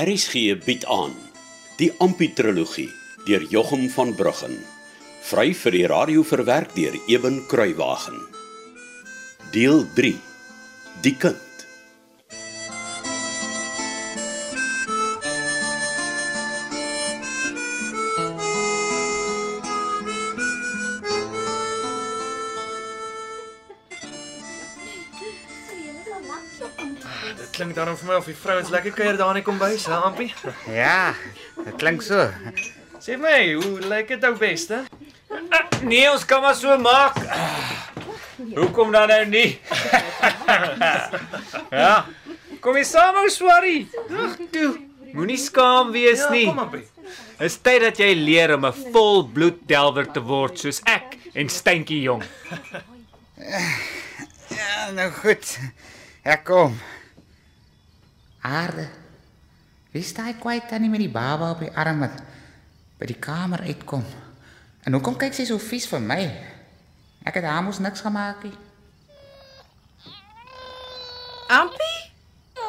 RSG bied aan die Amputrologie deur Jochum van Bruggen. Vry vir die radio verwerk deur Eben Kruiwagen. Deel 3. Die kind. Klink daarom vir my of die vrouens lekker kuier daar in die kombuis, hè, Ampie? Ja, dit klink so. Sê my, hoe lyk dit ou beste? Nee, ons kan maar so maak. Hoekom dan nou nie? ja. Kom jy saam ou Swarrie? Ag toe. Moenie skaam wees nie. Ja, kom Ampie. Is tyd dat jy leer om 'n volbloed delwer te word soos ek en Steentjie jong. Ja, nou goed. Ek kom. Aarde. Wie staan kwyt tannie met die baba op die arm wat by die kamer uitkom? En hoekom kyk sy so vies vir my? Ek het haar mos niks gemaak nie. Ampie?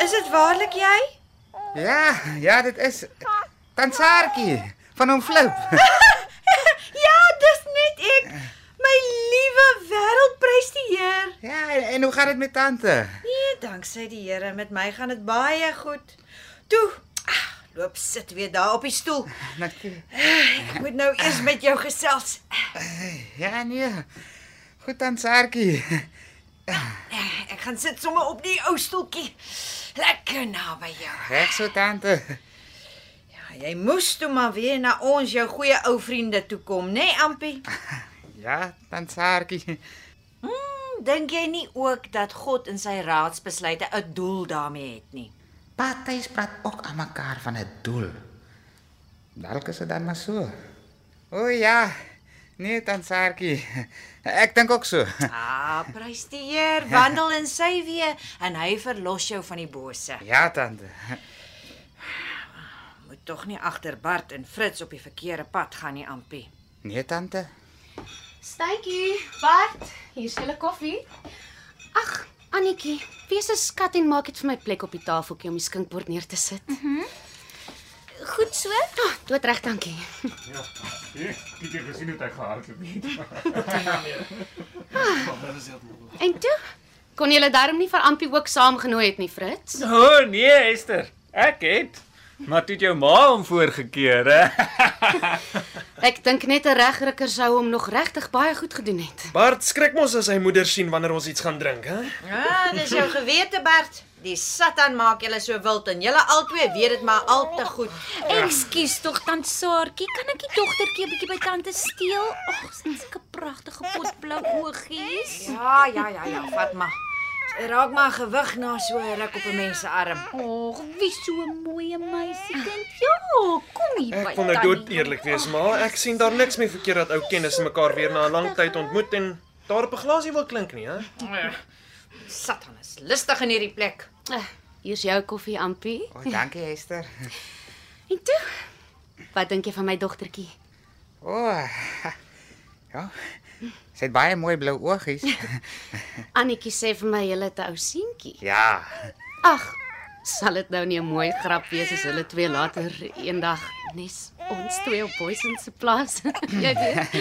Is dit waarlik jy? Ja, ja, dit is Tansaartjie van hom flip. ja, dis net ek. My liewe wêreldprys die Heer. ja, en, en hoe gaan dit met tante? Danksy die Here, met my gaan dit baie goed. Toe, ah, loop sit weer daar op die stoel. Natuurlik. Ek moet nou eers met jou gesels. Ja, nee. Goed Tansaartjie. Ek gaan sit sommer op die ou stoeltjie. Lekker naby jou. Reg so tante. Ja, jy moes toe maar weer na ons jou goeie ou vriende toe kom, né, nee, Ampie? Ja, Tansaartjie. Hmm, dink jy nie ook dat God in sy raadsbesluite 'n doel daarmee het nie? Partytjies praat ook aan mekaar van 'n doel. Dalk is dit dan maar so. O ja. Nee, Tansaartjie. Ek dink ook so. Ah, prys die Heer, wandel in sy weë en hy verlos jou van die bose. Ja, tante. Moet tog nie agter Bart en Fritz op die verkeerde pad gaan nie, Ampie. Nee, tante. Stytjie, Bart, hier is julle koffie. Ag, Annetjie, wees 'n skat en maak dit vir my plek op die tafeltjie om die skinkbord neer te sit. Mhm. Mm Goed so. Oh, dood reg, dankie. Ek het jy gesien hoe hy gehardloop het. En toe kon julle darm nie vir Ampie ook saamgenooi het nie, Fritz? O oh, nee, Esther. Ek het maar toe het jou ma hom voorgekeer, hè? Ek dink net 'n regrykker sou hom nog regtig baie goed gedoen het. Bart skrik mos as hy moeder sien wanneer ons iets gaan drink, hè? Ja, dis jou gewete, Bart. Die Satan maak julle so wild en julle albei weet dit maar al te goed. Ekskuus tog tant Saartjie, kan ek die dogtertjie 'n bietjie by tante steel? Ag, sy het sulke pragtige potblou oogies. Ja, ja, ja, ja, vat maar. Sy raak maar gewig na so 'n ruk op 'n mens se arm. Ag, wie so 'n mooi meisiekind. Ja, kom hier by Ek wil nou dood eerlik wees, maar ek sien daar niks mee verkeerd dat ou kennisse mekaar weer na 'n lang tyd ontmoet en daar op 'n glasie wil klink nie, hè? Satan is lustig in hierdie plek. Uh, hier's jou koffie, Ampie. O, oh, dankie Esther. En toe? Wat dink jy van my dogtertjie? O. Oh, ja. Sy het baie mooi blou oogies. Annetjie sê vir my julle het 'n ou seentjie. Ja. Ag, sal dit nou nie 'n mooi grap wees as hulle twee later eendag nes ons twee op Boysen se plaas. jy weet.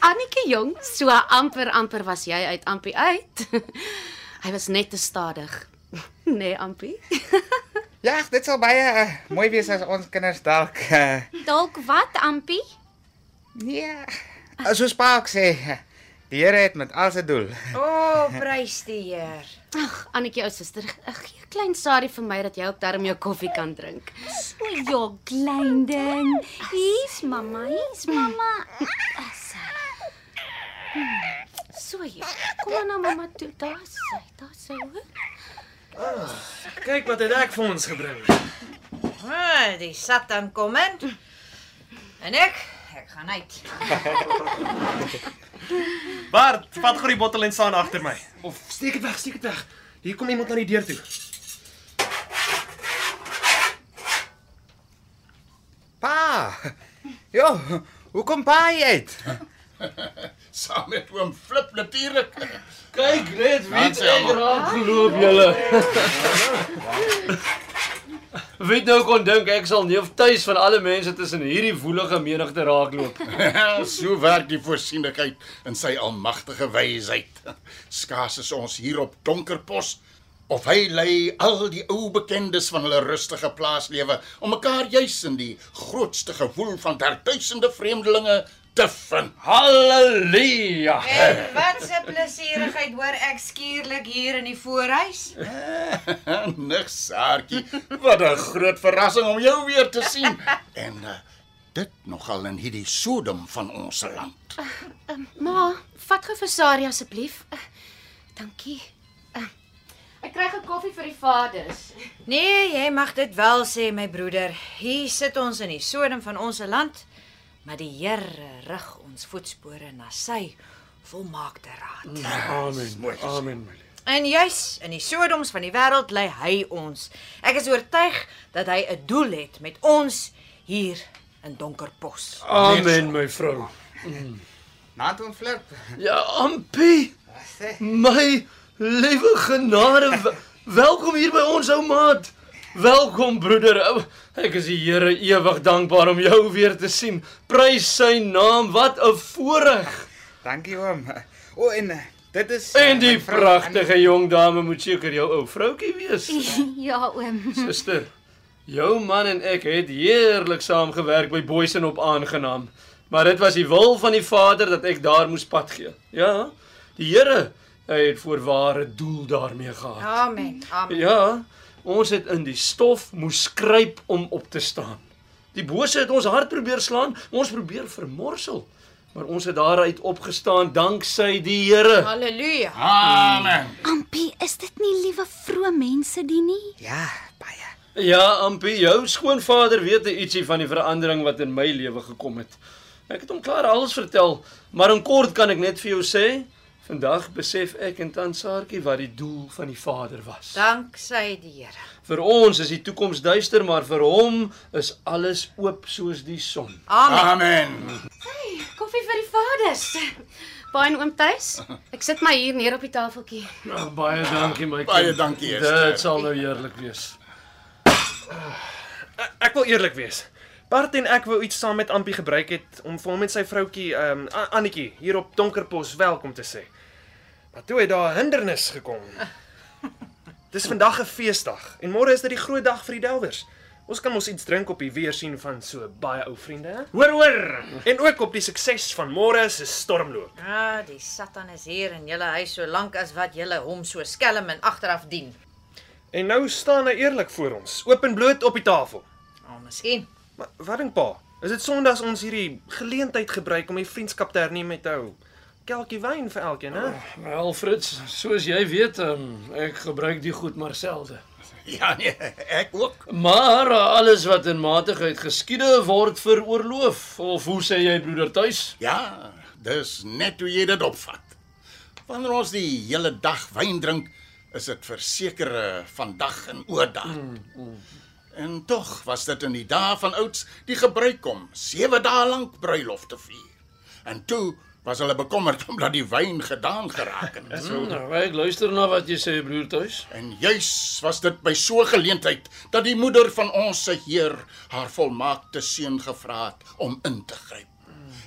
Annetjie jong, so amper amper was jy uit Ampie uit. Hy was net te stadig. Nee, Ampie. Ja, dit sal baie uh, mooi wees as ons kinders dalk uh, Dalk wat, Ampie? nee. Soos pa ook sê, die Here het met al sy doel. O, oh, prys die Heer. Ag, Annetjie ou suster, ag, gee 'n klein saadie vir my dat jy ook darm jou koffie kan drink. O, ja, klein ding. Hier's mamma, hier's mamma. Asa. So ja. Kom maar na mamma toe. Daar's sy, daar's sy hoor. Kyk wat het ek vir ons gebring. Ah, die Satan kom in. En ek, ek gaan uit. Bart, vat gou die bottel en staan agter my. Of steek dit weg, steek dit weg. Hier kom iemand aan die deur toe. Pa. Jo, hoekom pa jy uit? Saam met oom Flip natuurlik. Kyk net wie het raak geloop julle. Wie nou kon dink ek sal neef tuis van alle mense tussen hierdie woelige menigte raakloop. so werk die voorsienigheid in sy almagtige wysheid. Skaars is ons hier op Donkerpos of hy lei al die ou bekendes van hulle rustige plaaslewe om mekaar juis in die grootste gewoel van derduisende vreemdelinge te vind. Halleluja. En wat 'n plesierigheid hoor ek skielik hier in die voorhuis. Niks, Saartjie. Wat 'n groot verrassing om jou weer te sien. En uh, dit nogal in hierdie Sodom van ons land. Ma, vat gou vir Sari asseblief. Uh, dankie. Uh, ek kry 'n koffie vir die vaders. Nee, jy mag dit wel sê my broeder. Hier sit ons in die sodem van ons land, maar die Here rig ons voetspore na sy volmaakte raad. Amen. Amen. my lief. En juis in die sodoms van die wêreld lei hy ons. Ek is oortuig dat hy 'n doel het met ons hier in Donkerpos. Amen my vrou. Naat oom Flip. Ja, Ampie. My liewe genade, welkom hier by ons ou maat. Welkom broeder. Ek is die Here ewig dankbaar om jou weer te sien. Prys sy naam. Wat 'n voorreg. Dankie oom. O oh, en eh, dit is En die pragtige jong dame moet seker jou ou vroutjie wees. Ja, oom. Suster, jou man en ek het heerlik saamgewerk by Boysen op aangenaam. Maar dit was die wil van die Vader dat ek daar moes pad gee. Ja, die Here, hy het voorware doel daarmee gehad. Amen. Amen. Ja, ons het in die stof moes skryp om op te staan. Die bose het ons hart probeer slaan, ons probeer vermorsel. Maar ons het daaruit opgestaan danksy die Here. Halleluja. Amen. Ampie, is dit nie liewe vroeë mense die nie? Ja, baie. Ja, Ampie, jou skoonvader weet ietsie van die verandering wat in my lewe gekom het. Ek het hom klaar alles vertel, maar in kort kan ek net vir jou sê, vandag besef ek en tant Saartjie wat die doel van die Vader was. Dank sy die Here. Vir ons is die toekoms duister, maar vir hom is alles oop soos die son. Amen. Amen. Koffie vir die vaders. Pa en oom tuis? Ek sit maar hier neer op die tafeltjie. Oh, baie dankie my kind. Baie dankie, Esther. Dit sal nou heerlik wees. Ek wil eerlik wees. Bart en ek wou iets saam met Ampie gebruik het om vir hom en sy vroutjie, ehm um, Annetjie, hier op Donkerpos welkom te sê. Maar toe het daar 'n hindernis gekom. Dis vandag 'n feesdag en môre is dit die groot dag vir die Delwers. Ons kan mos iets drink op die weersien van so baie ou vriende, hè? Hoor hoor. En ook op die sukses van môre se stormloop. Ah, die Satan is hier in julle huis so lank as wat julle hom so skelm en agteraf dien. En nou staan hy eerlik voor ons, oop en bloot op die tafel. Oh, miskien. Maar wat dink pa? Is dit Sondags ons hierdie geleentheid gebruik om die vriendskap te herneem met ou kelkie wyn vir elkeen, hè? Wel Fritz, soos jy weet, um, ek gebruik die goed maar selde. Ja nee, ek ook. Maar uh, alles wat in matigheid geskiede word veroorloof. Of hoe sê jy broeder tuis? Ja, dis net hoe jy dit opvat. Wanneer ons die hele dag wyn drink, is dit verseker eh, vandag en oordag. Mm, mm. En tog was dit in die dae van ouds die gebruik om 7 dae lank bruilof te vier. En toe was hulle bekommerd omdat die wyn gedaan geraak het. So, nou, ek luister na wat jy sê broer tuis. En juis was dit by so 'n geleentheid dat die moeder van ons se Heer haar volmaakte seun gevra het om in te gryp.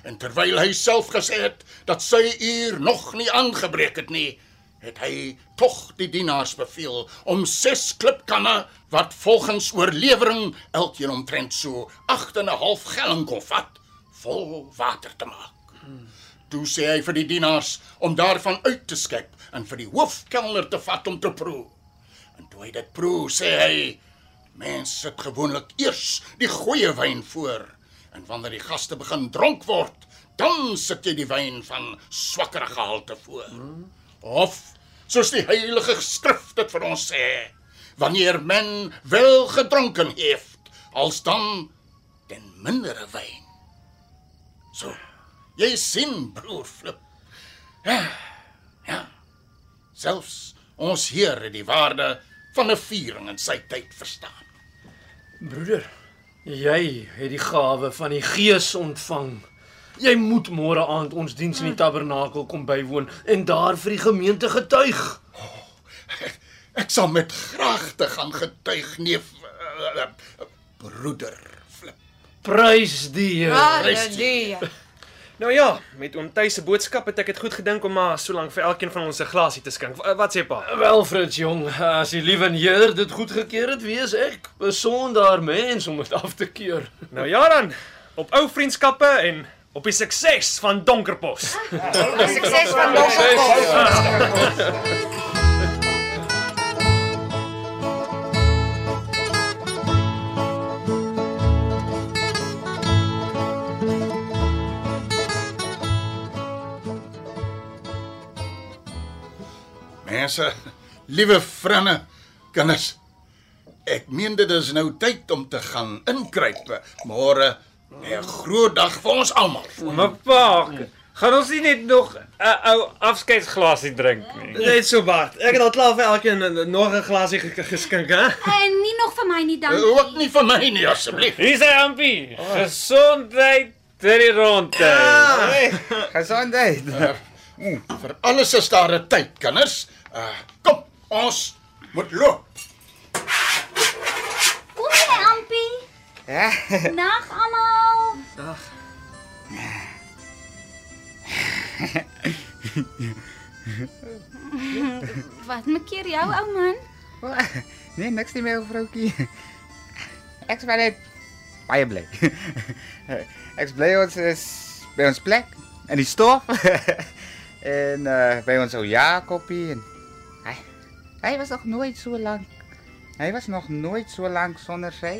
En terwyl hy self gesê het dat sy uur nog nie aangebreek het nie, het hy tog die dienaars beveel om ses klipkanne wat volgens oorlewering elkeen omtrent so 8 en 'n half gallon kon vat, vol water te maak. Toe sê hy vir die dienaars om daarvan uit te skep en vir die hoofkelner te vat om te proe. En toe hy dit proe, sê hy: "Mense sit gewoonlik eers die goeie wyn voor, en wanneer die gaste begin dronk word, dan sit jy die wyn van swakker gehalte voor." Of soos die Heilige Skrif dit vir ons sê, wanneer men wel gedronken heeft, als dan den mindere wyn. So, jy sien broer Flip. Ja. Ja. Selfs ons Heer het die waarde van 'n viering in sy tyd verstaan. Broeder, jy het die gawe van die Gees ontvang. Jy moet môre aand ons diens in die tabernakel kom bywoon en daar vir die gemeente getuig. Ek sal met graagte gaan getuig neef uh, uh, broeder Flip. Prys die Here. Halleluja. Nou ja, met oom Tuis se boodskap het ek dit goed gedink om maar so lank vir elkeen van ons 'n glasie te skink. Wat sê pa? Wel Frits jong, as die liewe Heer dit goedgekeur het, wees ek 'n sondaar mens om dit af te keur. Nou ja dan, op ou vriendskappe en op die sukses van Donkerpos. Sukses van Donkerpos. Mense, liewe vriende, kinders. Ek meen dit is nou tyd om te gaan inkruip. Môre 'n groot dag vir ons almal. Maar pa, gaan ons nie net nog 'n ou afskeidsglasie drink nie? Net so Bart. Ek het al klaar vir elkeen nog 'n glasie ge- geskink, hè? En nie nog vir my nie dan. Uh, Ook nie vir my nie asseblief. Hier is hy Ampie. Gesondheid ter die ronde. Gesondheid. Vir alles is daar 'n tyd, kinders. Uh, kom, ons moet loop. Kom jy, Ampie? Ja. Nag almal. Wat maak keer jou ou man? Nee, niks nie meer vroutjie. Ek's baie net baie bly. Ek's bly ons is by ons plek in die stof. en uh by ons ou Jakobie en hy hy was nog nooit so lank. Hy was nog nooit so lank sonder sy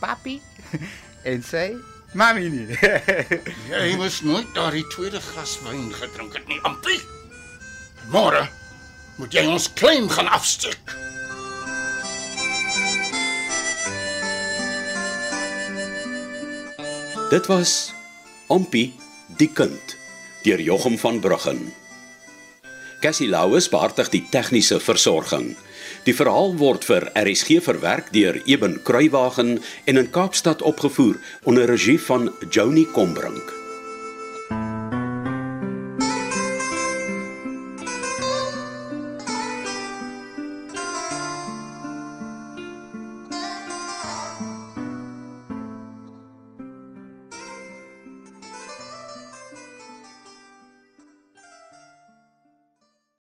papi en sy mami nie. Jy moes nooit daardie tweede glas wyn gedrink het nie, Ampie. Môre moet jy ons klein gaan afsteek. Dit was Ompie die kind deur Jochum van Bruggen. Cassie Louws beheer die tegniese versorging. Die verhaal word vir RSG verwerk deur Eben Kruiwagen en in Kaapstad opgevoer onder regie van Joni Combrink.